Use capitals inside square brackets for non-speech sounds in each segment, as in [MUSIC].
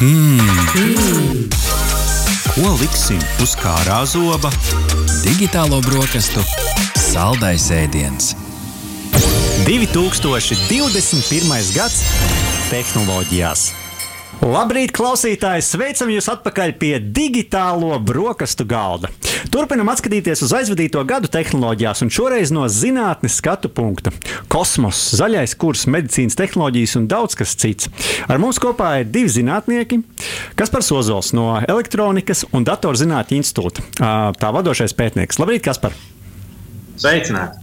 Hmm. Ko liksim uz kārā zoba? Digitālo brokastu saldais ēdiens. 2021. gads tehnoloģijās. Labrīt, klausītāji! Sveicam jūs atpakaļ pie digitālo brokastu galda. Turpinam skatīties uz aizvadīto gadu tehnoloģijās, un šoreiz no zinātnes skatu punkta. Kosmos, zaļais kurs, medicīnas tehnoloģijas un daudz kas cits. Ar mums kopā ir divi zinātnieki, Kaspars Ozols no Elektronikas un Datorzinātņu institūta. Tā vadošais pētnieks. Labrīt, Kaspar! Sveicināti!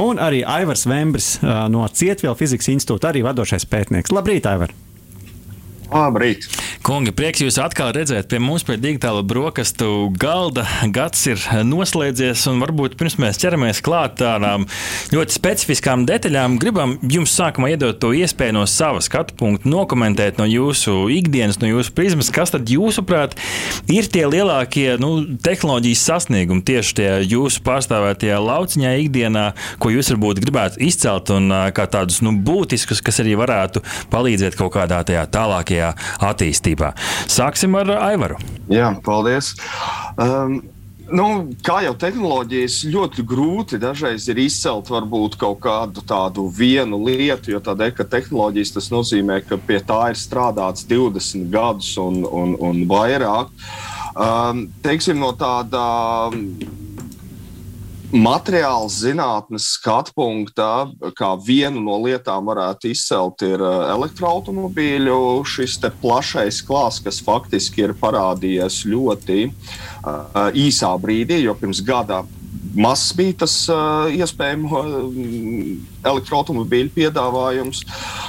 Un arī Aivars Vembris no Cietvielu fizikas institūta, arī vadošais pētnieks. Labrīt, Aivar! Labrīt! Kungi, prieks jūs atkal redzēt pie mums pie digitāla brokastu galda. Gads ir noslēdzies, un varbūt pirms mēs ķeramies klāt tādām ļoti specifiskām detaļām, gribam jums sākumā iedot to iespēju no sava skatu punkta, nokomentēt no jūsu ikdienas, no jūsu prizmas, kas tad jūsuprāt ir tie lielākie nu, tehnoloģijas sasniegumi tieši tie jūsu pārstāvētajā lauciņā ikdienā, ko jūs varbūt gribētu izcelt un kā tādus nu, būtiskus, kas arī varētu palīdzēt kaut kādā tajā tālākajā attīstībā attīstībā. Sāksim ar Aivaru. Jā, paldies. Um, Nu, kā jau tehnoloģijas, ļoti grūti dažreiz ir izcelt varbūt kaut kādu tādu vienu lietu, jo tādēļ, ka tehnoloģijas tas nozīmē, ka pie tā ir strādāts 20 gadus un, un, un vairāk. Um, teiksim, no tāda materiāla zinātnes skatu punktā, kā vienu no lietām varētu izcelt, ir uh, elektroautobīļu šis plašais klāsts, kas faktiski ir parādījies ļoti uh, īsā brīdī, jo pirms gada mazs bija tas uh, iespējamo elektroautobīļu piedāvājums.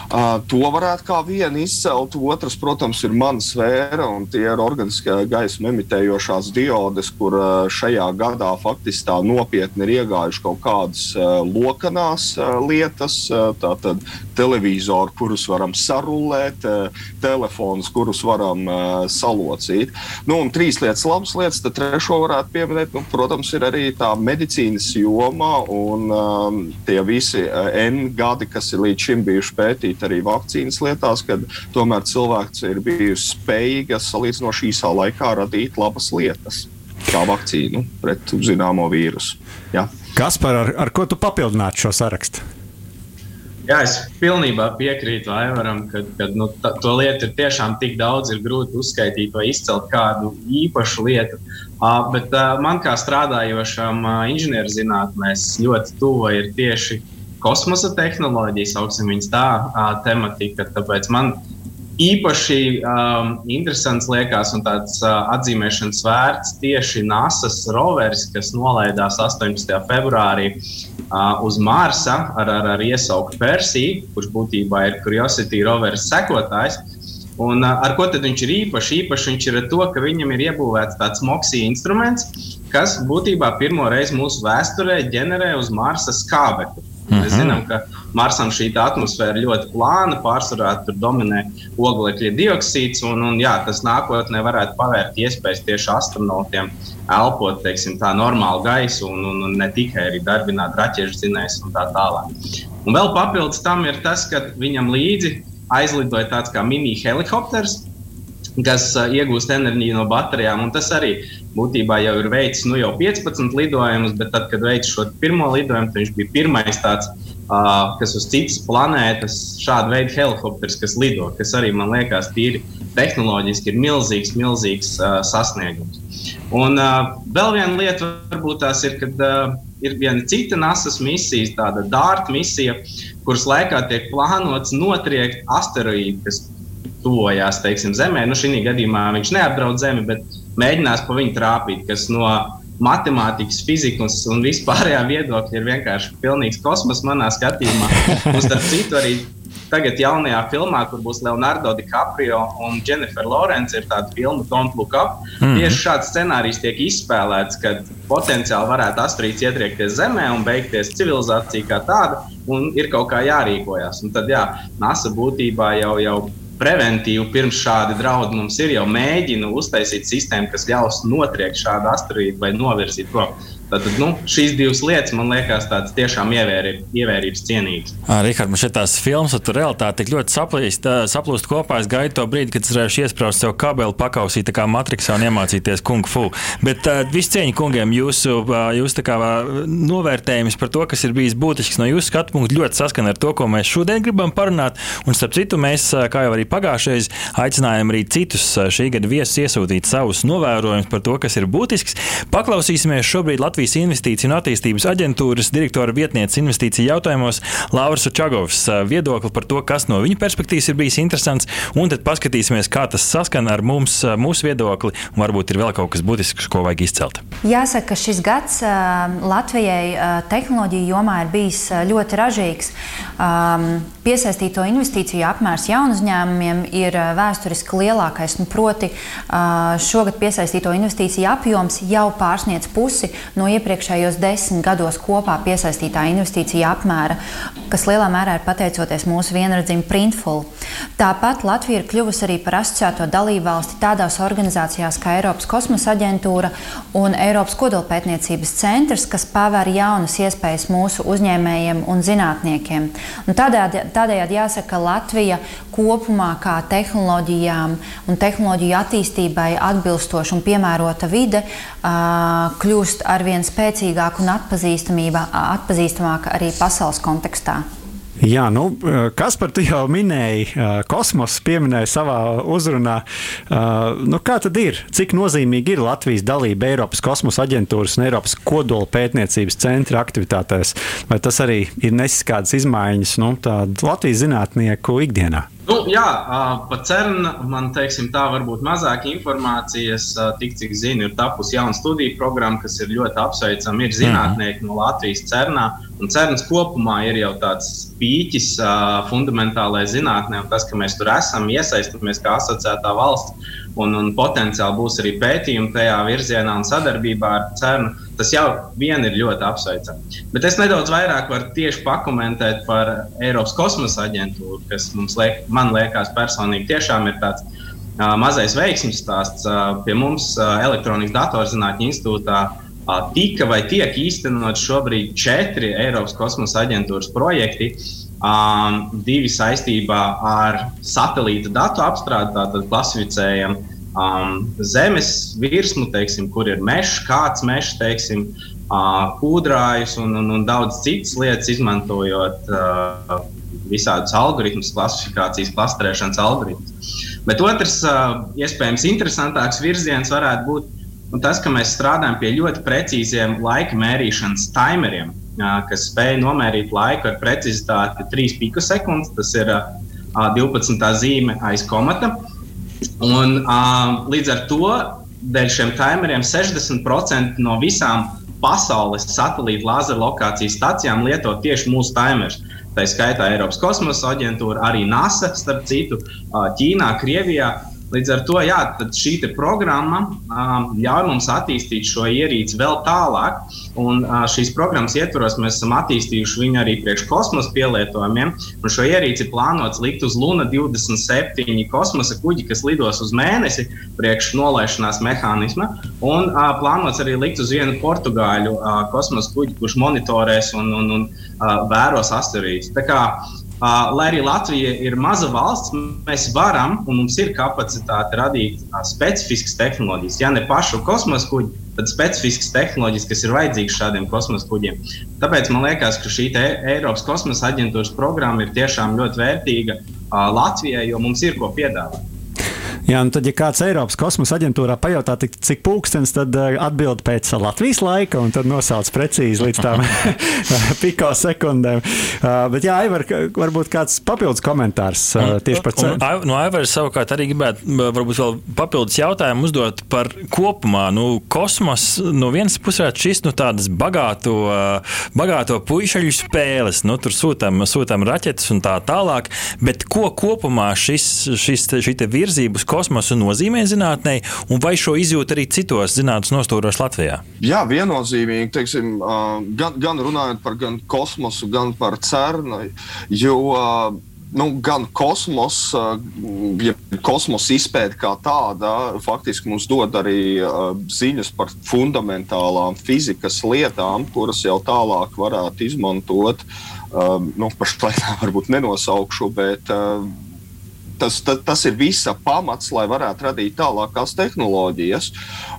Uh, to varētu kā vienu izcelt. Otrs, protams, ir mana sfēra, un tie ir organiskā gaisma emitējošās diodes, kur uh, šajā gadā faktiski tā nopietni ir iegājuši kaut kādas uh, lokanās uh, lietas. Uh, tātad televizoru, kurus varam sarullēt, uh, telefonus, kurus varam uh, salocīt. Nu, un trīs lietas, labas lietas, tad trešo varētu pieminēt, nu, protams, ir arī tā medicīnas joma un um, tie visi uh, N gadi, kas ir līdz šim bijuši pētīti arī vakcīnas lietās, kad tomēr cilvēks ir bijis spējīgs salīdzinoši īsā laikā radīt labas lietas, kā vakcīnu pret zināmo vīrusu. Ja? Kas par ar, ar ko tu papildinātu šo sarakstu? Jā, es pilnībā piekrītu Aivaram, ka, ka nu, ta, to lietu ir tiešām tik daudz, ir grūti uzskaitīt vai izcelt kādu īpašu lietu. Uh, bet uh, man kā strādājošam uh, inženierzinātnēs ļoti tuva ir tieši kosmosa tehnoloģijas, sauksim viņas tā, tematika. Tāpēc man īpaši um, interesants liekas un tāds uh, atzīmēšanas vērts tieši NASA roveris, kas nolaidās 18. februārī uh, uz Marsa ar, ar, ar iesauku Persiju, kurš būtībā ir Curiosity roveris sekotājs. Un, uh, ar ko viņš ir īpašs? Īpaši viņš ir ar to, ka viņam ir iebūvēts tāds moksija instruments, kas būtībā pirmo reizi mūsu vēsturē ģenerē uz Marsa skābekli. Mm -hmm. Mēs zinām, ka Marsam šī atmosfēra ļoti plāna, pārsvarā tur dominē oglekļa dioksīds. Un, un, jā, tas nākotnē varētu pavērt iespējas tieši astronautiem elpot teiksim, tā normālu gaisu un, un, un ne tikai arī darbināt raķešu zinējus un tā tālāk. Un vēl papildus tam ir tas, ka viņam līdzi aizlidoja tāds kā mini helikopters, kas uh, iegūst enerģiju no baterijām. Tas arī būtībā jau ir veicis nu, jau 15 lidojumus, bet tad, kad veids šo pirmo lidojumu, viņš bija pirmais tāds, uh, kas uz citas planētas šāda veida helikopters, kas lido, kas arī man liekas, tīri tehnoloģiski ir milzīgs, milzīgs uh, sasniegums. Un uh, vēl viena lieta, varbūt tās ir, kad uh, ir viena cita NASA misija, tāda dārta misija, kuras laikā tiek plānots notriekt asteroīdu, kas tuvojās teiksim, Zemē. Nu, šī gadījumā viņš neapdraud Zemi, bet mēģinās pa viņu trāpīt, kas no matemātikas, fizikas un vispārējā viedokļa ir vienkārši pilnīgs kosmos manā skatījumā. Un starp citu, arī tagad jaunajā filmā, kur būs Leonardo DiCaprio un Jennifer Lawrence, ir tāda filma Don't Look Up. Mm. Tieši šāds scenārijs tiek izspēlēts, kad potenciāli varētu astrīts ietriekties Zemē un beigties civilizācija kā tāda, un ir kaut kā jārīkojas. Un tad, jā, NASA būtībā jau, jau preventīvi pirms šādi draudi mums ir jau mēģina uztaisīt sistēmu, kas ļaus notriekt šādu asteroīdu vai novirzīt prom. Tad, nu, šīs divas lietas man liekas tādas tiešām ievērī, ievērības cienīgas. Rihards, man šeit tās filmas, tur realitāte tik ļoti saplīst, saplūst kopā. Es gaidu to brīdi, kad es varēšu iesprāst sev kabeli, pakausīt kā matricā un iemācīties kung fu. Bet uh, visu cieņu kungiem, jūsu, uh, jūsu kā, uh, novērtējums par to, kas ir bijis būtisks no jūsu skatu punkta, ļoti saskana ar to, ko mēs šodien gribam parunāt. Un starp citu, mēs, kā jau arī pagājušajā, aicinājām arī citus šī gada viesus iesūtīt savus novērojumus par to, kas ir būtisks. Paklausīsimies šobrīd Latvijas. Latvijas Investīciju un attīstības aģentūras direktora vietniece investīciju jautājumos Lauras Čagovs viedokli par to, kas no viņa perspektīvas ir bijis interesants, un tad paskatīsimies, kā tas saskan ar mums, mūsu viedokli, un varbūt ir vēl kaut kas būtisks, ko vajag izcelt. Jāsaka, ka šis gads Latvijai tehnoloģiju jomā ir bijis ļoti ražīgs. Piesaistīto investīciju apmērs jaunu uzņēmumiem ir vēsturiski lielākais. Nu, proti, šogad piesaistīto investīciju apjoms jau pārsniedz pusi no iepriekšējos desmit gados kopā piesaistītā investīcija apmēra, kas lielā mērā ir pateicoties mūsu vienredzim Printful. Tāpat Latvija ir kļuvusi arī par asociēto dalībvalsti tādās organizācijās kā Eiropas kosmosa aģentūra un Eiropas kodolpētniecības centrs, kas paver jaunas iespējas mūsu uzņēmējiem un zinātniekiem. Un tādējādi, tādējādi jāsaka, ka Latvija kopumā kā tehnoloģijām un tehnoloģiju attīstībai atbilstoša un piemērota vide kļūst arvien spēcīgāka un atpazīstamāka arī pasaules kontekstā. Jā, nu, kas par to jau minēja? Kosmoss pieminēja savā uzrunā. Nu, kā tad ir? Cik nozīmīgi ir Latvijas dalība Eiropas kosmosa aģentūras un Eiropas kodola pētniecības centra aktivitātēs? Vai tas arī ir nesis kādas izmaiņas nu, Latvijas zinātnieku ikdienā? Nu, jā, par CERN man teiksim, tā varbūt mazāk informācijas. Tik cik zinu, ir tapusi jauna studiju programma, kas ir ļoti apsveicama. Ir zinātnieki no Latvijas CERNā. Un CERNs kopumā ir jau tāds pīķis fundamentālajai zinātnē. Tas, ka mēs tur esam, iesaistamies kā asociētā valsts un, un potenciāli būs arī pētījumi tajā virzienā un sadarbībā ar CERN. Tas jau vien ir ļoti apsveicami. Bet es nedaudz vairāk varu tieši pakomentēt par Eiropas kosmosa aģentūru, kas liek, man liekas personīgi tiešām ir tāds uh, mazais veiksmības stāsts. Uh, pie mums uh, Elektronikas datorzinātņu institūtā uh, tika vai tiek īstenot šobrīd četri Eiropas kosmosa aģentūras projekti. Um, divi saistībā ar satelīta datu apstrādi, tātad klasificējam um, zemes virsmu, teiksim, kur ir mežs, kāds mežs, teiksim, uh, kūdrājus un, un, un daudz citas lietas, izmantojot uh, visādus algoritmus, klasifikācijas, klasterēšanas algoritmus. Bet otrs, uh, iespējams, interesantāks virziens varētu būt tas, ka mēs strādājam pie ļoti precīziem laika mērīšanas timeriem kas spēj nomērīt laiku ar precizitāti 3 pikosekundes. Tas ir 12. zīme aiz komata. Un, līdz ar to dēļ šiem timeriem 60% no visām pasaules satelīta lāzera lokācijas stacijām lieto tieši mūsu timerus. Tā skaitā Eiropas kosmosa aģentūra, arī NASA, starp citu, Ķīnā, Krievijā. Līdz ar to jā, šī programma um, ļauj mums attīstīt šo ierīci vēl tālāk. Un, uh, šīs programmas ietvaros mēs esam attīstījuši viņu arī priekš kosmosa pielietojumiem. Šo ierīci plānots likt uz Luna 27 kosmosa kuģi, kas lidos uz mēnesi priekš nolaišanās mehānisma. Un uh, plānots arī likt uz vienu portugāļu uh, kosmosa kuģi, kurš monitorēs un, un, un uh, vēros asteroīdus. Lai arī Latvija ir maza valsts, mēs varam un mums ir kapacitāte radīt specifiskas tehnoloģijas. Ja ne pašu kosmosa kuģi, tad specifiskas tehnoloģijas, kas ir vajadzīgas šādiem kosmosa kuģiem. Tāpēc man liekas, ka šī Eiropas kosmosa aģentūras programma ir tiešām ļoti vērtīga Latvijai, jo mums ir ko piedāvāt. Jā, un tad, ja kāds Eiropas kosmosa aģentūrā pajautā, cik pūkstens, tad uh, atbild pēc Latvijas laika, un tad nosauc precīzi līdz tām [LAUGHS] piko sekundēm. Uh, bet, jā, Aivar, varbūt kāds papildus komentārs uh, tieši par cenu. No Aivara savukārt arī gribētu varbūt vēl papildus jautājumu uzdot par kopumā. Nu, kosmos no vienas puses varētu šis nu, tādas bagāto, bagāto puišaļu spēles, nu, tur sūtām, sūtām raķetes un tā tālāk, bet ko kopumā šis, šis, šī virzība uz kosmosu kosmosu nozīmē zinātnē, un vai šo izjūt arī citos zinātnīs nostūros Latvijā? Jā, viennozīmīgi. Teiksim, gan, gan runājot par gan kosmosu, gan par CERN. Jo nu, gan kosmosa, ja kosmosa izpēte kā tāda, faktiski mums dod arī ziņas par fundamentālām fizikas lietām, kuras jau tālāk varētu izmantot. Nu, Pašlaik varbūt nenosaukšu, bet tas, tas, tas ir visa pamats, lai varētu radīt tālākās tehnoloģijas.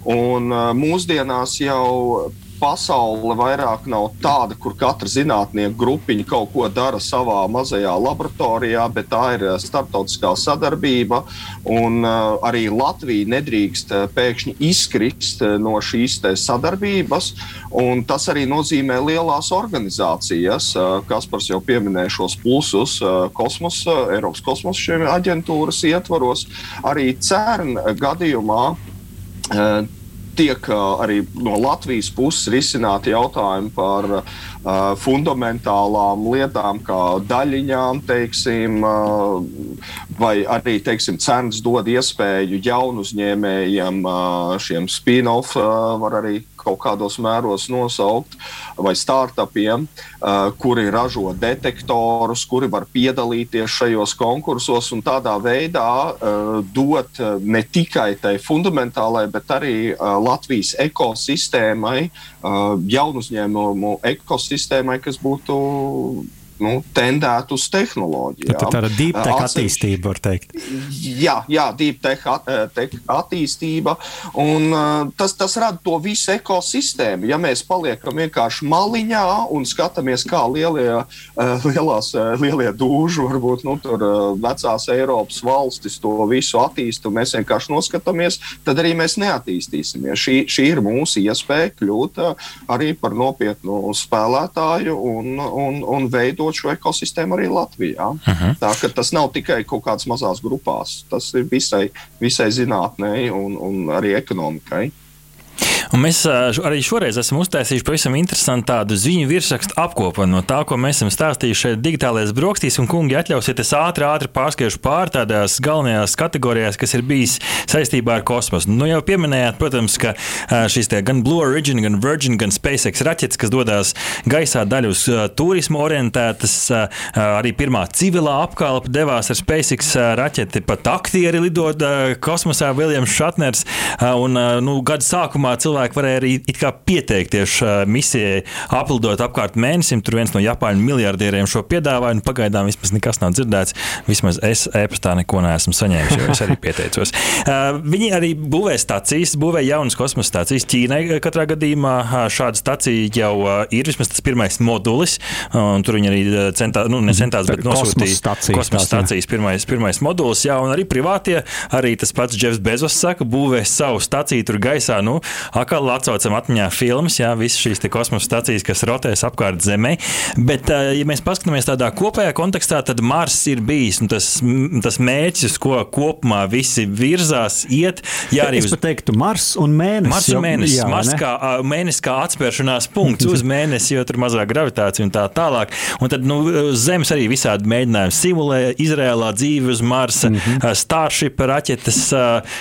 Un mūsdienās jau pasaule vairāk nav tāda, kur katra zinātnieka grupiņa kaut ko dara savā mazajā laboratorijā, bet tā ir eh, starptautiskā sadarbība. Un, uh, arī Latvija nedrīkst uh, pēkšņi izkrist uh, no šīs sadarbības. Tas arī nozīmē lielās organizācijas, uh, kas par jau pieminēja šos plusus uh, kosmosa, Eiropas kosmosa aģentūras ietvaros. Arī CERN gadījumā. Uh, tiek arī no Latvijas puses risināti jautājumi par uh, fundamentālām lietām, kā daļiņām, teiksim, uh, vai arī teiksim, cenas dod iespēju jaunu uzņēmējiem, uh, šiem spin-off, var arī kaut kādos mēros nosaukt, vai startupiem, kuri ražo detektorus, kuri var piedalīties šajos konkursos un tādā veidā dot ne tikai tai fundamentālai, bet arī Latvijas ekosistēmai, jaunu uzņēmumu ekosistēmai, kas būtu nu, tendēt uz tehnoloģiju. Tā ir tāda deep tech attīstība, var teikt. Jā, jā deep tech, at, tech attīstība. Un, uh, tas, tas rada to visu ekosistēmu. Ja mēs paliekam vienkārši maliņā un skatāmies, kā lielie, uh, lielās, lielie dūži, varbūt nu, tur, vecās Eiropas valstis to visu attīstītu, un mēs vienkārši noskatāmies, tad arī mēs neattīstīsimies. Šī, šī ir mūsu iespēja kļūt arī par nopietnu spēlētāju un, un, un veidot veidot šo ekosistēmu arī Latvijā. Uh mhm. -huh. Tā, tas nav tikai kaut kādas mazās grupās, tas ir visai, visai zinātnē un, un arī ekonomikai. Un mēs arī šoreiz esam uztaisījuši pavisam interesantu tādu ziņu virsrakstu apkopojumu no tā, ko mēs esam stāstījuši šeit digitālajās brokastīs. Un, kungi, atļausiet, es ātri, ātri pārskriešu pār tādās galvenajās kategorijās, kas ir bijis saistībā ar kosmosu. Nu, jau pieminējāt, protams, ka šīs gan Blue Origin, gan Virgin, gan SpaceX raķetes, kas dodas gaisā daļu uz turismu orientētas, arī pirmā civilā apkalpe devās ar SpaceX raķeti, pat aktieri lidot kosmosā, Viljams Šatners. Un, nu, gada sākumā cilvēki cilvēki varēja arī pieteikties misijai, aplidot apkārt mēnesim. Tur viens no Japāņu miljardieriem šo piedāvāja, pagaidām vismaz nekas nav dzirdēts. Vismaz es e-pastā neko neesmu saņēmis, jo es arī [LAUGHS] pieteicos. Viņi arī būvē stācijas, būvē jaunas kosmosa stācijas. Ķīnai katrā gadījumā šāda stacija jau ir vismaz tas pirmais modulis. Tur viņi arī centā, nu, necentās, bet nosūtīja kosmosa stācijas pirmais, pirmais modulis. Jā, un arī privātie, arī tas pats Jeffs Bezos saka, būvē savu staciju tur gaisā. Nu, atkal atcaucam atmiņā filmas, jā, visas šīs kosmosa stācijas, kas rotēs apkārt Zemē. Bet, ja mēs paskatāmies tādā kopējā kontekstā, tad Mars ir bijis nu, tas, tas mērķis, uz ko kopumā visi virzās, iet. Jā, arī uz... Es teiktu, Mars un Mēnesis. Mars un Mēnesis, jā, Mars kā, mēnesis kā atspēršanās punkts uz [LAUGHS] Mēnesi, jo tur mazāk gravitācija un tā tālāk. Un tad nu, Zemes arī visādi mēģinājumi simulē Izrēlā dzīvi uz Marsa, mm -hmm. Starship raķetes,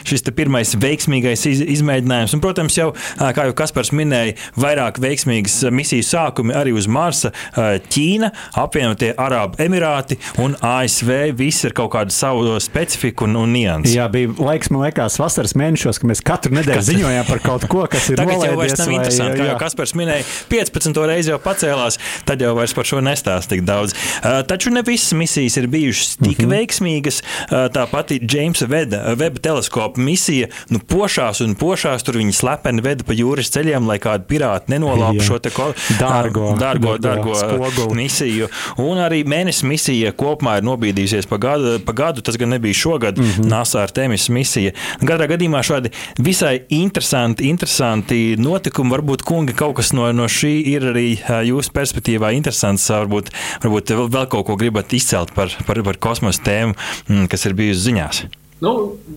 šis pirmais veiksmīgais iz, izmēģinājums. Un, protams, jau kā jau Kaspars minēja, vairāk veiksmīgas misiju sākumi arī uz Marsa. Ķīna, apvienotie Arābu Emirāti un ASV visi ir kaut kādu savu specifiku un, un nianses. Jā, bija laiks, man liekas, vasaras mēnešos, ka mēs katru nedēļu ziņojām par kaut ko, kas ir Tagad jau vairs nav vai, interesanti. Kā jau Kaspars minēja, 15. reizi jau pacēlās, tad jau vairs par šo nestāst tik daudz. Uh, taču ne visas misijas ir bijušas tik mm -hmm. veiksmīgas. Uh, tā pati Džeimsa Veba teleskopa misija, nu, pošās un pošās, tur viņi slepeni veda pa jūras ceļiem, lai kādi pirāti nenolāpa šo ko, dārgo, dārgo, dārgo spoguli. misiju. Un arī mēnesis misija kopumā ir nobīdījusies pa gadu, pa gadu. Tas gan nebija šogad, mm -hmm. NASA ar Tēmis misija. Katrā gadījumā šādi visai interesanti, interesanti notikumi. Varbūt, kungi, kaut kas no, no šī ir arī jūsu perspektīvā interesants. Varbūt, varbūt vēl kaut ko gribat izcelt par, par, par kosmosa tēmu, mm, kas ir bijusi ziņās. Nu,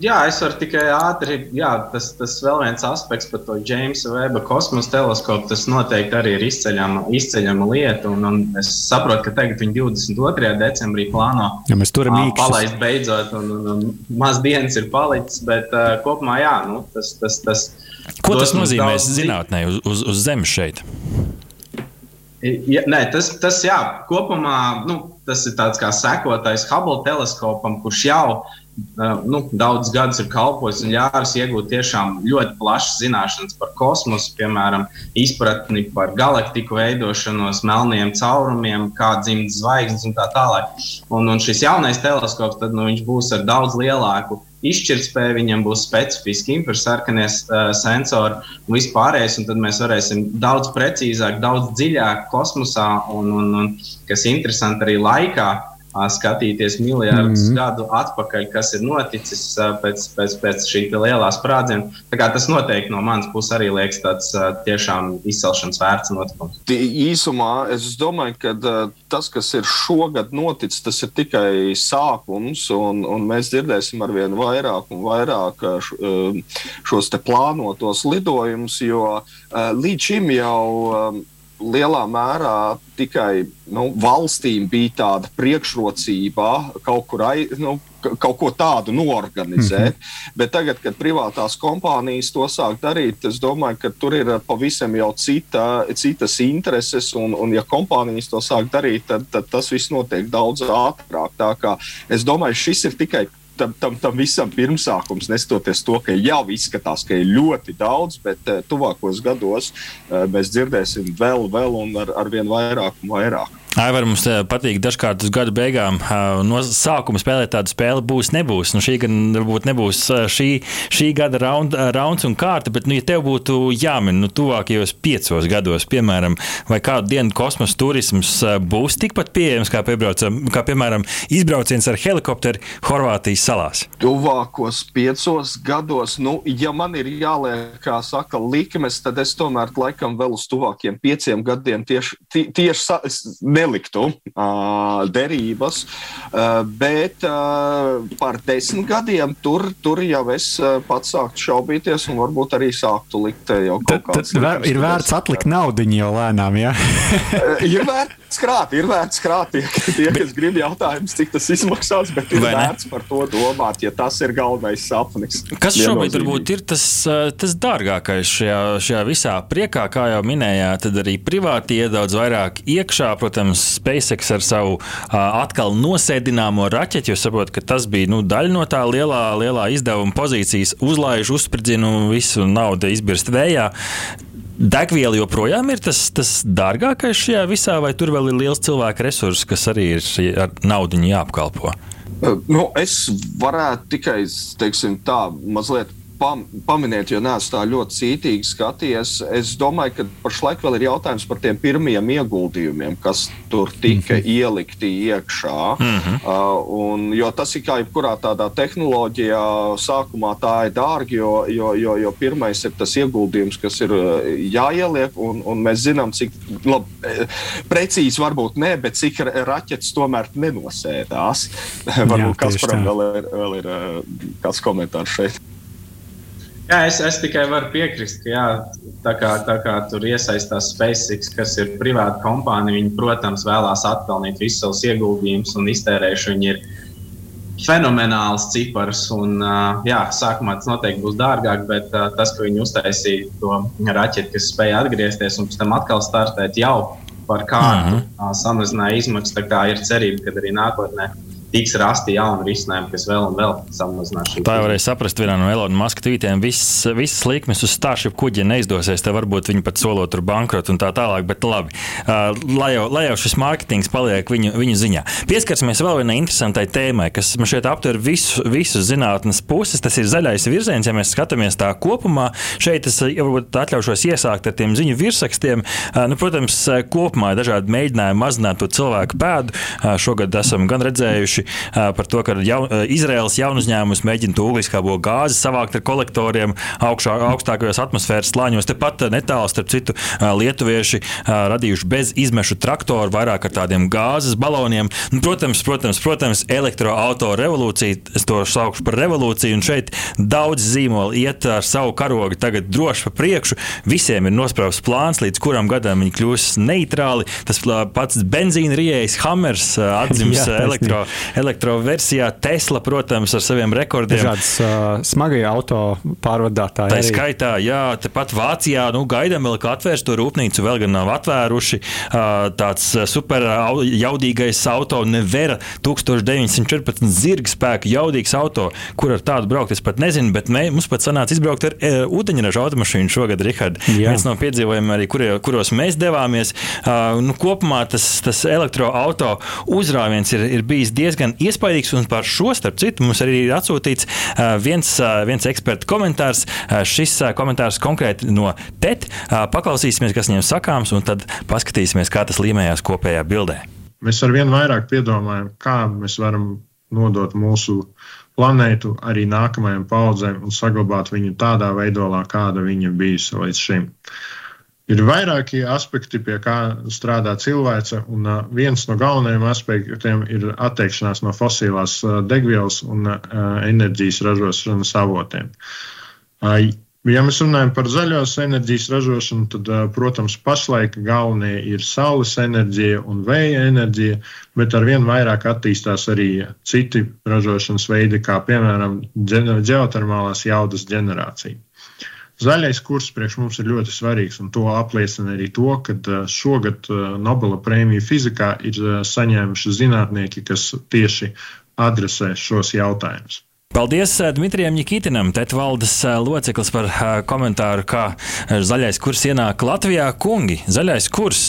jā, es varu tikai ātri. Jā, tas, tas vēl viens aspekts par to Jamesa Veba kosmosa teleskopu. Tas noteikti arī ir izceļama, izceļama lieta. Un, un es saprotu, ka tagad viņi 22. decembrī plāno ja īkšķus. palaist beidzot, un, un, un maz dienas ir palicis. Bet uh, kopumā, jā, nu, tas, tas, tas. Ko tas nozīmē zinātnē uz, uz, uz Zemes šeit? Ja, nē, tas, tas jā, kopumā. Nu, tas ir tāds kā sekotais Hubble teleskopam, kurš jau nu, daudz gadus ir kalpojis un ļāvis iegūt tiešām ļoti plašas zināšanas par kosmosu, piemēram, izpratni par galaktiku veidošanos, melniem caurumiem, kā dzimta zvaigznes un tā tālāk. Un, un šis jaunais teleskops tad, nu, būs ar daudz lielāku izšķirtspēju, viņam būs specifiski infrasarkanie uh, sensori un vispārējais, un tad mēs varēsim daudz precīzāk, daudz dziļāk kosmosā un, un, un kas interesanti arī laikā skatīties miljardus mm -hmm. gadu atpakaļ, kas ir noticis pēc, pēc, pēc šī lielā sprādziena. Tas noteikti no manas puses arī liekas tāds tiešām izcelšanas vērts notikums. Īsumā es domāju, ka tas, kas ir šogad noticis, tas ir tikai sākums, un, un mēs dzirdēsim ar vien vairāk un vairāk šos plānotos lidojumus, jo līdz šim jau lielā mērā tikai nu, valstīm bija tāda priekšrocība kaut kur aiz. Nu, kaut ko tādu norganizēt. Mm -hmm. Bet tagad, kad privātās kompānijas to sāk darīt, es domāju, ka tur ir pavisam jau cita, citas intereses. Un, un ja kompānijas to sāk darīt, tad, tad tas viss notiek daudz ātrāk. Tā kā es domāju, šis ir tikai tam, tam, tam visam pirmsākums, neskatoties to, ka jau izskatās, ka ir ļoti daudz, bet uh, tuvākos gados uh, mēs dzirdēsim vēl, vēl un ar, ar vien vairāk un vairāk. Aivar, mums patīk dažkārt uz gada beigām no sākuma spēlēt tādu spēli, būs, nebūs. Nu, šī gan varbūt nebūs šī, šī gada raund, rauns un kārta, bet, nu, ja tev būtu jāmin nu, tuvākajos piecos gados, piemēram, vai kādu dienu kosmosa turisms būs tikpat pieejams, kā, kā piemēram, izbrauciens ar helikopteru Horvātijas salās? Tuvākos piecos gados, nu, ja man ir jāliek, kā saka, likmes, tad es tomēr laikam vēl uz tuvākiem pieciem gadiem tieši, tieši neliktu uh, derības, uh, bet uh, par desmit gadiem tur, tur jau es pats sāktu šaubīties un varbūt arī sāktu likt jau kaut kādas lietas. Ir vērts atlikt naudu jau lēnām, jā? [LAUGHS] ir vērts krāt, ir vērts krāt. Tie, tie bet, kas grib jautājums, cik tas izmaksās, bet ir vērts par to domāt, ja tas ir galvenais sapnis. Kas šobrīd varbūt ir tas, tas dārgākais šajā, šajā visā priekā, kā jau minējāt, tad arī privāti iet daudz vairāk iekšā, protams, SpaceX ar savu atkal nosēdināmo raķeti, jo saprotu, ka tas bija nu, daļa no tā lielā, lielā izdevuma pozīcijas, uzlaiž, uzspridzinu, visu naudu izbirst vējā. Degviela joprojām ir tas, tas dārgākais šajā visā, vai tur vēl ir liels cilvēku resurss, kas arī ir ar naudu jāapkalpo? Nu, es varētu tikai teiksim, tā, mazliet pam, paminēt, jo neesmu tā ļoti cītīgi skatījies. Es domāju, ka pašlaik vēl ir jautājums par tiem pirmajiem ieguldījumiem, kas tur tika mm -hmm. ielikti iekšā. Mm -hmm. uh, un, jo tas ir kā jebkurā tādā tehnoloģijā, sākumā tā ir dārgi, jo, jo, jo, jo pirmais ir tas ieguldījums, kas ir uh, jāieliek, un, un mēs zinām, cik labi, eh, precīzi varbūt ne, bet cik raķetes tomēr nenosēdās. [LAUGHS] varbūt Kasparam vēl ir, vēl ir uh, kāds komentārs šeit. Jā, es, es tikai varu piekrist, ka jā, tā, kā, tā kā tur iesaistās SpaceX, kas ir privāta kompānija, viņi, protams, vēlās atpelnīt visus savus ieguldījumus un iztērējuši. Viņi ir fenomenāls cipars. Un, jā, sākumā tas noteikti būs dārgāk, bet tas, ka viņi uztaisīja to raķeti, kas spēja atgriezties un pēc tam atkal startēt jau par kārtu, mm -hmm. samazināja izmaksas. Tā kā ir cerība, ka arī nākotnē tiks rasti jauni risinājumi, kas vēl un vēl samazinās šo. Tā jau varēja saprast vienā no Elonas Maska tvītiem. Viss, visas likmes uz Starship kuģa neizdosies, tad varbūt viņi pat solot tur bankrotu un tā tālāk. Bet labi, uh, lai, jau, lai jau šis mārketings paliek viņu, viņu ziņā. Pieskarsimies vēl vienai interesantai tēmai, kas man šeit aptver visu, visu zinātnes puses. Tas ir zaļais virziens, ja mēs skatāmies tā kopumā. Šeit es varbūt atļaušos iesākt ar tiem ziņu virsrakstiem. Uh, nu, protams, kopumā dažādi mēģinājumi mazināt to cilvēku pēdu. Uh, šogad esam gan redzējuši tieši par to, ka jau, Izraels jaunu uzņēmums mēģina to ogliskābo gāzi savākt ar kolektoriem augšā, augstākajos atmosfēras slāņos. Tepat netālu, starp citu, lietuvieši radījuši bez izmešu traktoru, vairāk ar tādiem gāzes baloniem. Nu, protams, protams, protams elektroautorāta revolūcija, es to saukšu par revolūciju, un šeit daudz zīmoli iet ar savu karogu tagad droši pa priekšu. Visiem ir nosprausts plāns, līdz kuram gadam viņi kļūs neitrāli. Tas pats benzīna riejais Hammers atzīmes [LAUGHS] elektro, elektroversijā. Tesla, protams, ar saviem rekordiem. Dažādas uh, smagie auto pārvadātāji. Tā skaitā, jā, tepat Vācijā nu, gaidām vēl, ka atvērs to rūpnīcu, vēl gan nav atvēruši. Uh, tāds super jaudīgais auto, Nevera 1914 zirga spēka jaudīgs auto, kur ar tādu braukt, es pat nezinu, bet mē, mums pat sanāca izbraukt ar e, ūdeņraža automašīnu šogad, Rihard. Viens no piedzīvojumiem arī, kur, kuros mēs devāmies. Uh, nu, kopumā tas, tas elektroautorāta uzrāviens ir, ir bijis diezgan iespaidīgs, un par šo, starp citu, mums arī ir atsūtīts uh, viens, uh, viens eksperta komentārs. Uh, šis uh, komentārs konkrēti no TET. Uh, paklausīsimies, kas viņam sakāms, un tad paskatīsimies, kā tas līmējās kopējā bildē. Mēs ar vien vairāk piedomājam, kā mēs varam nodot mūsu planētu arī nākamajām paudzēm un saglabāt viņu tādā veidolā, kāda viņa bijusi līdz šim. Ir vairāki aspekti, pie kā strādā cilvēce, un viens no galvenajiem aspektiem ir atteikšanās no fosilās degvielas un enerģijas ražošanas avotiem. Ja mēs runājam par zaļās enerģijas ražošanu, tad, protams, pašlaik galvenie ir saules enerģija un vēja enerģija, bet ar vien vairāk attīstās arī citi ražošanas veidi, kā piemēram ģeotermālās jaudas ģenerācija. Zaļais kurs priekš mums ir ļoti svarīgs, un to apliecina arī to, ka šogad Nobela prēmiju fizikā ir saņēmuši zinātnieki, kas tieši adresē šos jautājumus. Paldies eh, Dmitrijam Nikitinam, Tetvaldes eh, loceklis par eh, komentāru, kā zaļais kurs ienāk Latvijā. Kungi, zaļais kurs,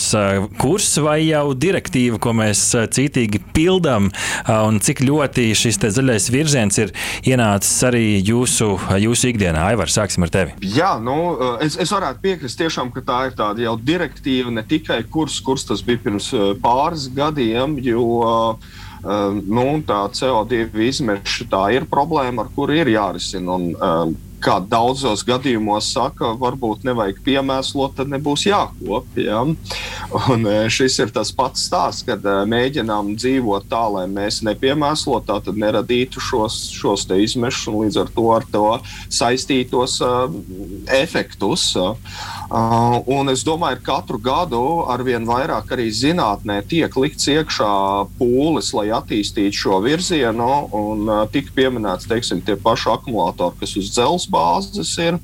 kurs vai jau direktīva, ko mēs cītīgi pildām, un cik ļoti šis zaļais virziens ir ienācis arī jūsu, jūsu ikdienā? Aivar, sāksim ar tevi. Jā, nu, es, es varētu piekrist tiešām, ka tā ir tāda jau direktīva, ne tikai kurs, kurs tas bija pirms pāris gadiem, jo uh, nu, tā CO2 izmeša tā ir problēma, ar kuru ir jārisina. Un, ehm, kā daudzos gadījumos saka, varbūt nevajag piemēslot, tad nebūs jākop. Ja? Un e, šis ir tas pats stāsts, kad e, mēģinām dzīvot tā, lai mēs nepiemēslot, tad neradītu šos, šos izmešus un līdz ar to, ar to saistītos uh, efektus. Uh, un es domāju, ka katru gadu arvien vairāk arī zinātnē tiek likts iekšā pūles, lai attīstītu šo virzienu. Un uh, tika pieminēts, teiksim, tie paši akumulātori, kas uz dzelzceļa bāzes ir.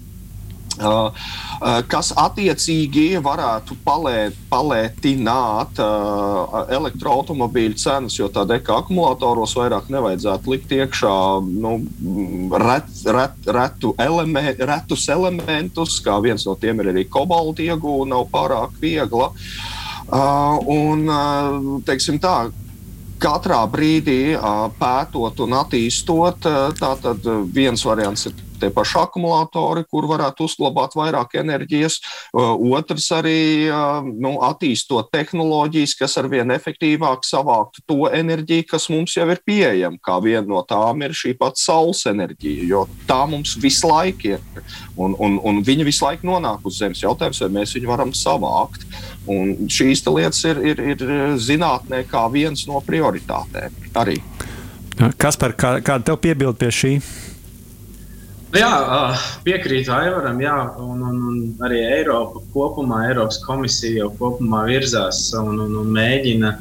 Uh, uh, kas attiecīgi varētu palēt, palētināt uh, elektroautobīļu cenas, jo tādā kā akumulatoros vairāk nevajadzētu likt iekšā nu, ret, ret, retu elemen, retus elementus, kā viens no tiem ir arī kobalta iegūta, nav pārāk viegla. Un, teiksim tā, katrā brīdī pētot un attīstot, tātad viens variants ir tie paši akumulatori, kur varētu uzglabāt vairāk enerģijas. Otrs arī nu, attīstot tehnoloģijas, kas arvien efektīvāk savāktu to enerģiju, kas mums jau ir pieejama. Kā viena no tām ir šī pati saules enerģija, jo tā mums visu laiku ir. Un, un, un viņa visu laiku nonāk uz Zemes. Jautājums, vai mēs viņu varam savākt. Un šīs lietas ir, ir, ir zinātnē kā viens no prioritātēm arī. Kas par kā, kādu tev piebildu pie šī? Jā, piekrītu Aivaram, jā, un, un, un arī Eiropa kopumā, Eiropas komisija jau kopumā virzās un, un, un mēģina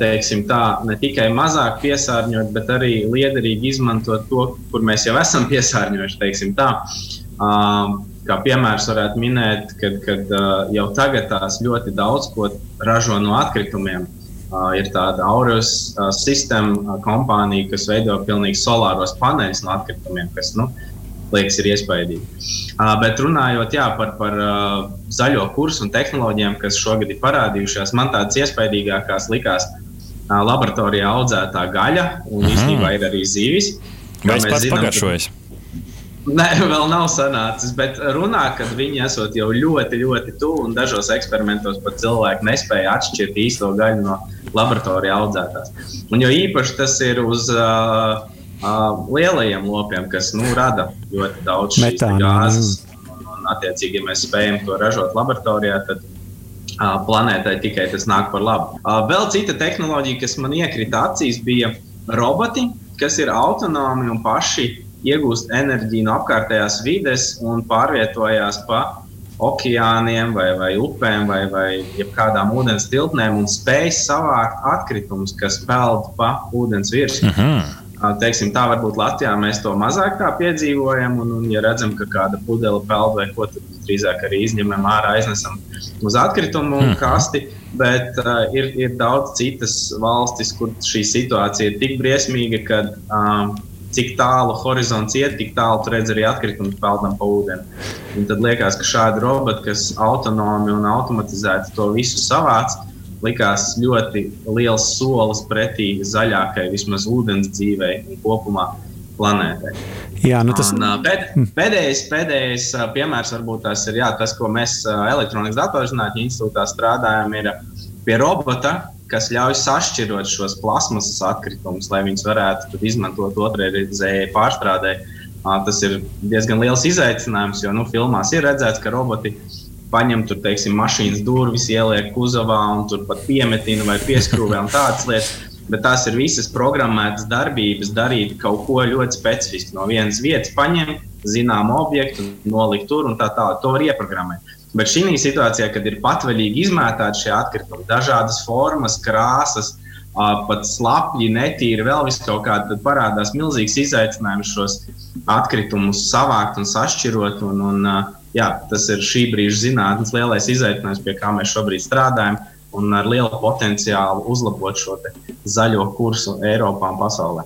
teiksim, tā, ne tikai mazāk piesārņot, bet arī liederīgi izmantot to, kur mēs jau esam piesārņojuši. Kā piemērs varētu minēt, kad, kad jau tagad tās ļoti daudz ko ražo no atkritumiem. Ir tāda Aureus sistēma kompānija, kas veido pilnīgi solāros paneļus no atkritumiem, kas nu, liekas, ir iespaidīgi. Uh, bet runājot jā, par, par uh, zaļo kursu un tehnoloģijām, kas šogad ir parādījušās, man tādas iespaidīgākās likās uh, laboratorijā audzētā gaļa un mm. īstenībā ir arī zīvis. Vai es pats pagaršoju? Nē, vēl nav sanācis, bet runā, ka viņi esot jau ļoti, ļoti tuvu un dažos eksperimentos pat cilvēki nespēja atšķirt īsto gaļu no laboratorijā audzētās. Un jo īpaši tas ir uz uh, lielajiem lopiem, kas nu, rada ļoti daudz gāzes. Un, attiecīgi, ja mēs spējam to ražot laboratorijā, tad uh, planētai tikai tas nāk par labu. Uh, vēl cita tehnoloģija, kas man iekrita acīs, bija roboti, kas ir autonomi un paši iegūst enerģiju no apkārtējās vides un pārvietojās pa okeāniem, vai, vai upēm, vai, vai kādām ūdens tilpnēm un spēj savākt atkritumus, kas peld pa ūdens virsmu. Teiksim, tā varbūt Latvijā mēs to mazāk piedzīvojam, un, un ja redzam, ka kāda pudele peld vai ko, tad drīzāk arī izņemam ārā, aiznesam uz atkritumu mm. kasti. Bet uh, ir, ir daudz citas valstis, kur šī situācija ir tik briesmīga, ka uh, cik tālu horizonts iet, tik tālu redz arī atkritumu peldam pa ūdeni. Un tad liekas, ka šādi roboti, kas autonomi un automatizēti to visu savāc, likās ļoti liels solis pretī zaļākai, vismaz ūdens dzīvei un kopumā planētai. Jā, nu tas... un, pēd, pēdējais, pēdējais piemērs varbūt tas ir jā, tas, ko mēs elektronikas datorzinātņu institūtā strādājam, ir pie robota, kas ļauj sašķirot šos plasmasas atkritumus, lai viņus varētu izmantot otrreizējai pārstrādē. Tas ir diezgan liels izaicinājums, jo nu, filmās ir redzēts, ka roboti paņem tur, teiksim, mašīnas durvis, ieliek kuzovā un tur pat piemetina vai pieskrūvē un tādas lietas. Bet tās ir visas programmētas darbības, darīt kaut ko ļoti specifisku. No vienas vietas paņemt zināmu objektu, nolikt tur un tā tālāk. To var ieprogrammēt. Bet šī situācijā, kad ir patvaļīgi izmētāti šie atkritumi, dažādas formas, krāsas, pat slapji, netīri, vēl kaut kāda, tad parādās milzīgs izaicinājums šos atkritumus savākt un sašķirot. Un, un, jā, tas ir šī brīža zinātnes lielais izaicinājums, pie kā mēs šobrīd strādājam, un ar lielu potenciālu uzlabot šo zaļo kursu Eiropā un pasaulē.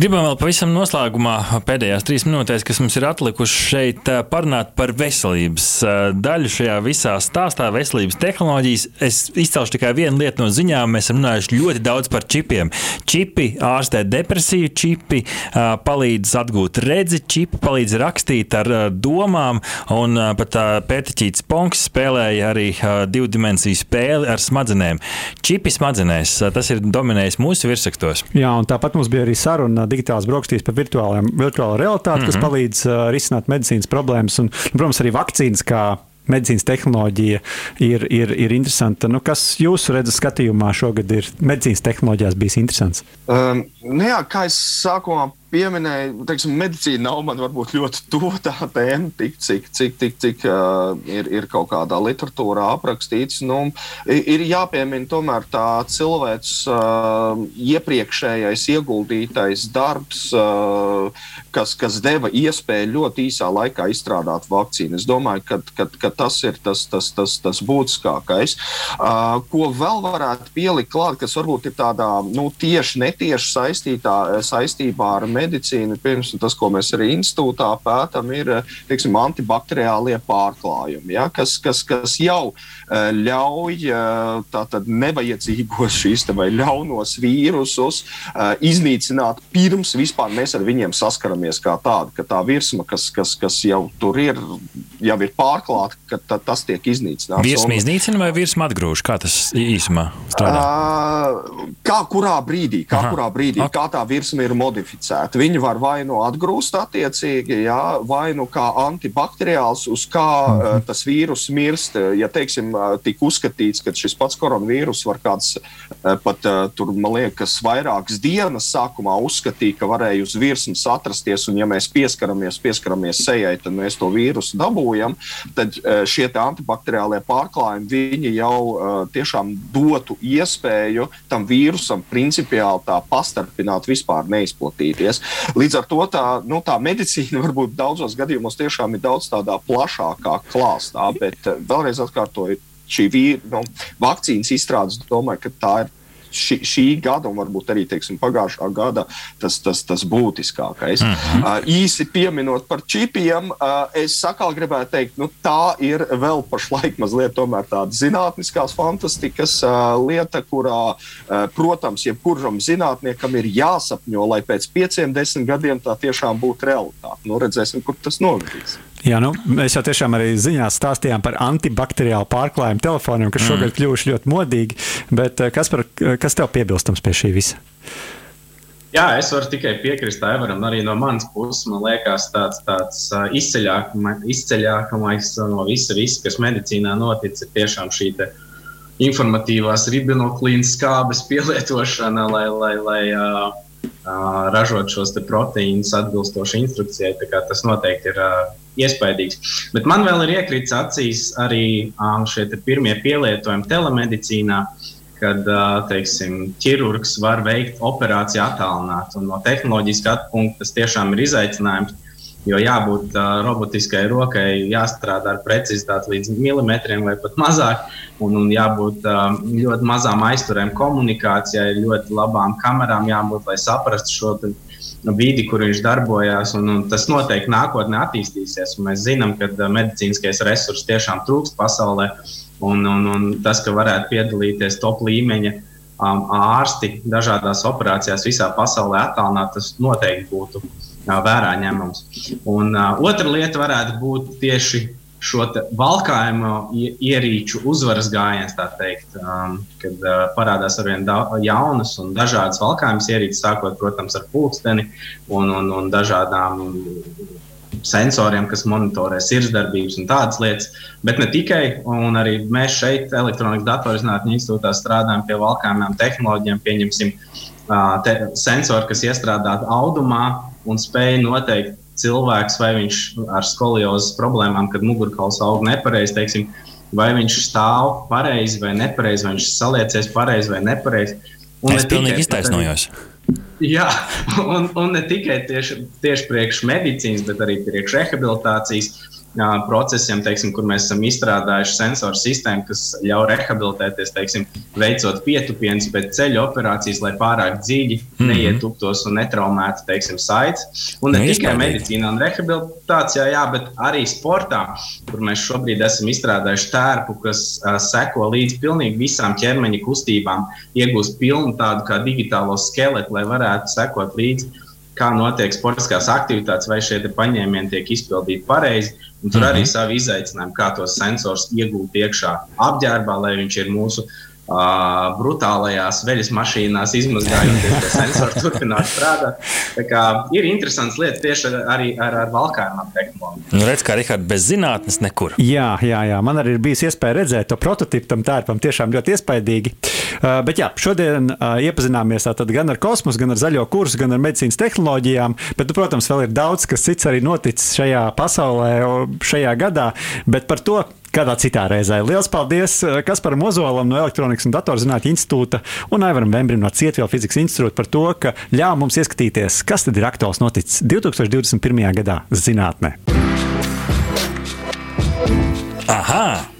Gribam vēl pavisam noslēgumā, pēdējās trīs minūtēs, kas mums ir atlikušas šeit, eh, parunāt par veselības eh, daļu šajā visā stāstā, veselības tehnoloģijas. Es izcelšu tikai vienu lietu no ziņām. Mēs esam runājuši ļoti daudz par čipiem. Čipi ārstē depresiju, čipi eh, palīdz atgūt redzi, čipi palīdz rakstīt ar domām, un pat pētiķīts Ponks spēlēja arī divu dimensiju spēli ar smadzenēm. Čipi smadzenēs, tas ir dominējis mūsu virsrakstos. Jā, un tāpat mums bija arī saruna digitālās brokastīs par virtuālo realitāti, mm -hmm. kas mhm. palīdz uh, risināt medicīnas problēmas. Un, nu, protams, arī vakcīnas kā medicīnas tehnoloģija ir, ir, ir interesanta. Nu, kas jūsu redzes skatījumā šogad ir medicīnas tehnoloģijās bijis interesants? Um, nu jā, kā es sākumā pieminēja, teiksim, medicīna nav man varbūt ļoti tuva tā tēma, tik, cik, cik, cik, cik uh, ir, ir kaut kādā literatūrā aprakstīts. Nu, ir jāpiemina tomēr tā cilvēks uh, iepriekšējais ieguldītais darbs, uh, kas, kas deva iespēju ļoti īsā laikā izstrādāt vakcīnu. Es domāju, ka, ka, ka tas ir tas, tas, tas, tas būtiskākais. Uh, ko vēl varētu pielikt klāt, kas varbūt ir tādā nu, tieši netieši saistītā, saistībā ar medicīnu medicīna, pirms tas, ko mēs arī institūtā pētām, ir teiksim, antibakteriālie pārklājumi, ja, kas, kas, kas jau eh, ļauj eh, tātad nevajadzīgos šīs vai ļaunos vīrusus eh, iznīcināt pirms vispār mēs ar viņiem saskaramies kā tādi, ka tā virsma, kas, kas, kas jau tur ir, jau ir pārklāta, ka ta, tas tiek iznīcināts. Virsma iznīcina vai virsma atgrūž? Kā tas īsumā strādā? Uh, kā kurā brīdī, kā, Aha. kurā brīdī, kā tā virsma ir modificēta ietekmēt. Viņi var vai nu atgrūst attiecīgi, jā, vai nu kā antibakteriāls, uz kā -hmm. uh, tas vīrus mirst. Ja, teiksim, uh, tika uzskatīts, ka šis pats koronavīrus var kāds uh, pat, tur, man liekas, vairākas dienas sākumā uzskatīja, ka varēja uz virsmas atrasties, un ja mēs pieskaramies, pieskaramies sejai, tad mēs to vīrusu dabūjam, tad šie antibakteriālie pārklājumi, viņi jau tiešām dotu iespēju tam vīrusam principiāli tā pastarpināt, vispār neizplatīties. Līdz ar to tā, nu, tā medicīna [LAUGHS] varbūt daudzos gadījumos tiešām ir daudz tādā plašākā klāstā, bet eh, vēlreiz atkārtoju, šī vīra, nu, vakcīnas izstrādes, domāju, ka tā ir šī, šī gada, un varbūt arī teiksim, pagājušā gada, tas, tas, tas būtiskākais. Mm -hmm. uh, īsi pieminot par čipiem, uh, es atkal gribētu teikt, nu, tā ir vēl pašlaik mazliet tāda zinātniskās fantastikas uh, lieta, kurā, uh, protams, jebkuram zinātniekam ir jāsapņo, lai pēc pieciem, desmit gadiem tā tiešām būtu realitāte. Nu, redzēsim, kur tas novedīs. Jā, nu, mēs jau tiešām arī ziņās stāstījām par antibakteriālu pārklājumu telefoniem, kas šogad mm. kļuvuši ļoti modīgi. Bet eh, kas, par, kas tev piebilstams pie šī visa? Jā, es varu tikai piekrist Aivaram. Arī no manas puses man liekas, tāds, tāds uh, izceļākais no visa, visa, kas medicīnā notic, ir tiešām šī informatīvās ribinoklīnas skābes [LAUGHS] pielietošana, lai, lai, lai uh, ražot šos proteīnus atbilstoši instrukcijai. Tas noteikti ir uh, iespaidīgs. Bet man vēl ir iekritis acīs arī uh, šie pirmie pielietojumi telemedicīnā. Kad teiksim, ķirurgs var veikt operāciju attālināti. No tehnoloģijas skatu punkta tas tiešām ir izaicinājums. Jo jābūt uh, robotiskai rokai, jāstrādā ar precizitāti līdz milimetriem vai pat mazāk, un, un jābūt uh, ļoti mazām aizturēm komunikācijai, ļoti labām kamerām, jābūt, lai saprastu šo vidi, kur viņš darbojās. Un, un tas noteikti nākotnē attīstīsies. Mēs zinām, ka medicīniskais resurss tiešām trūkst pasaulē, un, un, un tas, ka varētu piedalīties top līmeņa um, ārsti dažādās operācijās visā pasaulē, attālināt, tas noteikti būtu vērā ņemams. Un uh, otra lieta varētu būt tieši šo valkājumu ierīču uzvaras gājiens, tā teikt, um, kad uh, parādās arvien jaunas un dažādas valkājumas ierīces, sākot, protams, ar pulksteni un, un, un dažādām sensoriem, kas monitorē sirdsdarbības un tādas lietas. Bet ne tikai, un arī mēs šeit, Elektronikas datorzinātņu institūtā, strādājam pie valkājumiem tehnoloģijām, pieņemsim uh, te, sensoru, kas iestrādāti audumā un spēja noteikt cilvēks, vai viņš ar skoliozes problēmām, kad mugurkauls aug nepareizi, teiksim, vai viņš stāv pareizi vai nepareizi, vai viņš saliecies pareizi vai nepareizi. Un es pilnīgi iztaisnojos. [LAUGHS] Jā, un, un ne tikai tieši, tieši priekš medicīnas, bet arī priekš rehabilitācijas procesiem, teiksim, kur mēs esam izstrādājuši sensoru sistēmu, kas ļauj rehabilitēties, teiksim, veicot pietupienus, bet ceļu operācijas, lai pārāk dziļi mm -hmm. neietuptos un netraumētu teiksim, saites. Un ne nu, tikai medicīnā un rehabilitācijā, jā, bet arī sportā, kur mēs šobrīd esam izstrādājuši tērpu, kas uh, seko līdz pilnīgi visām ķermeņa kustībām, iegūst pilnu tādu kā digitālo skeletu, lai varētu sekot līdzi kā notiek sportiskās aktivitātes, vai šie paņēmieni tiek izpildīti pareizi. Un tur mm -hmm. arī savi izaicinājumi, kā tos sensors iegūt iekšā apģērbā, lai viņš ir mūsu uh, brutālajās veļas mašīnās izmazgājoties, lai sensori [LAUGHS] turpinātu strādāt. Tā kā ir interesants lietas tieši arī ar, ar valkājumām tehnoloģijām. Nu, redz, kā Rihards bez zinātnes nekur. Jā, jā, jā, man arī ir bijis iespēja redzēt to prototipu tam tērpam, tiešām ļoti iespaidīgi. Uh, bet jā, šodien uh, iepazināmies gan ar kosmosu, gan ar zaļo kursu, gan ar medicīnas tehnoloģijām, bet, nu, protams, vēl ir daudz kas cits arī noticis šajā pasaulē šajā gadā, bet par to kādā citā reizē. Lielas paldies eh, Kasparam Ozolam no Elektronikas un Datorzinātņu institūta un Aivaram Vembrim no Cietvielu fizikas institūta par to, ka ļāva mums ieskatīties, kas tad ir aktuāls noticis 2021. gadā zinātnē. Aha!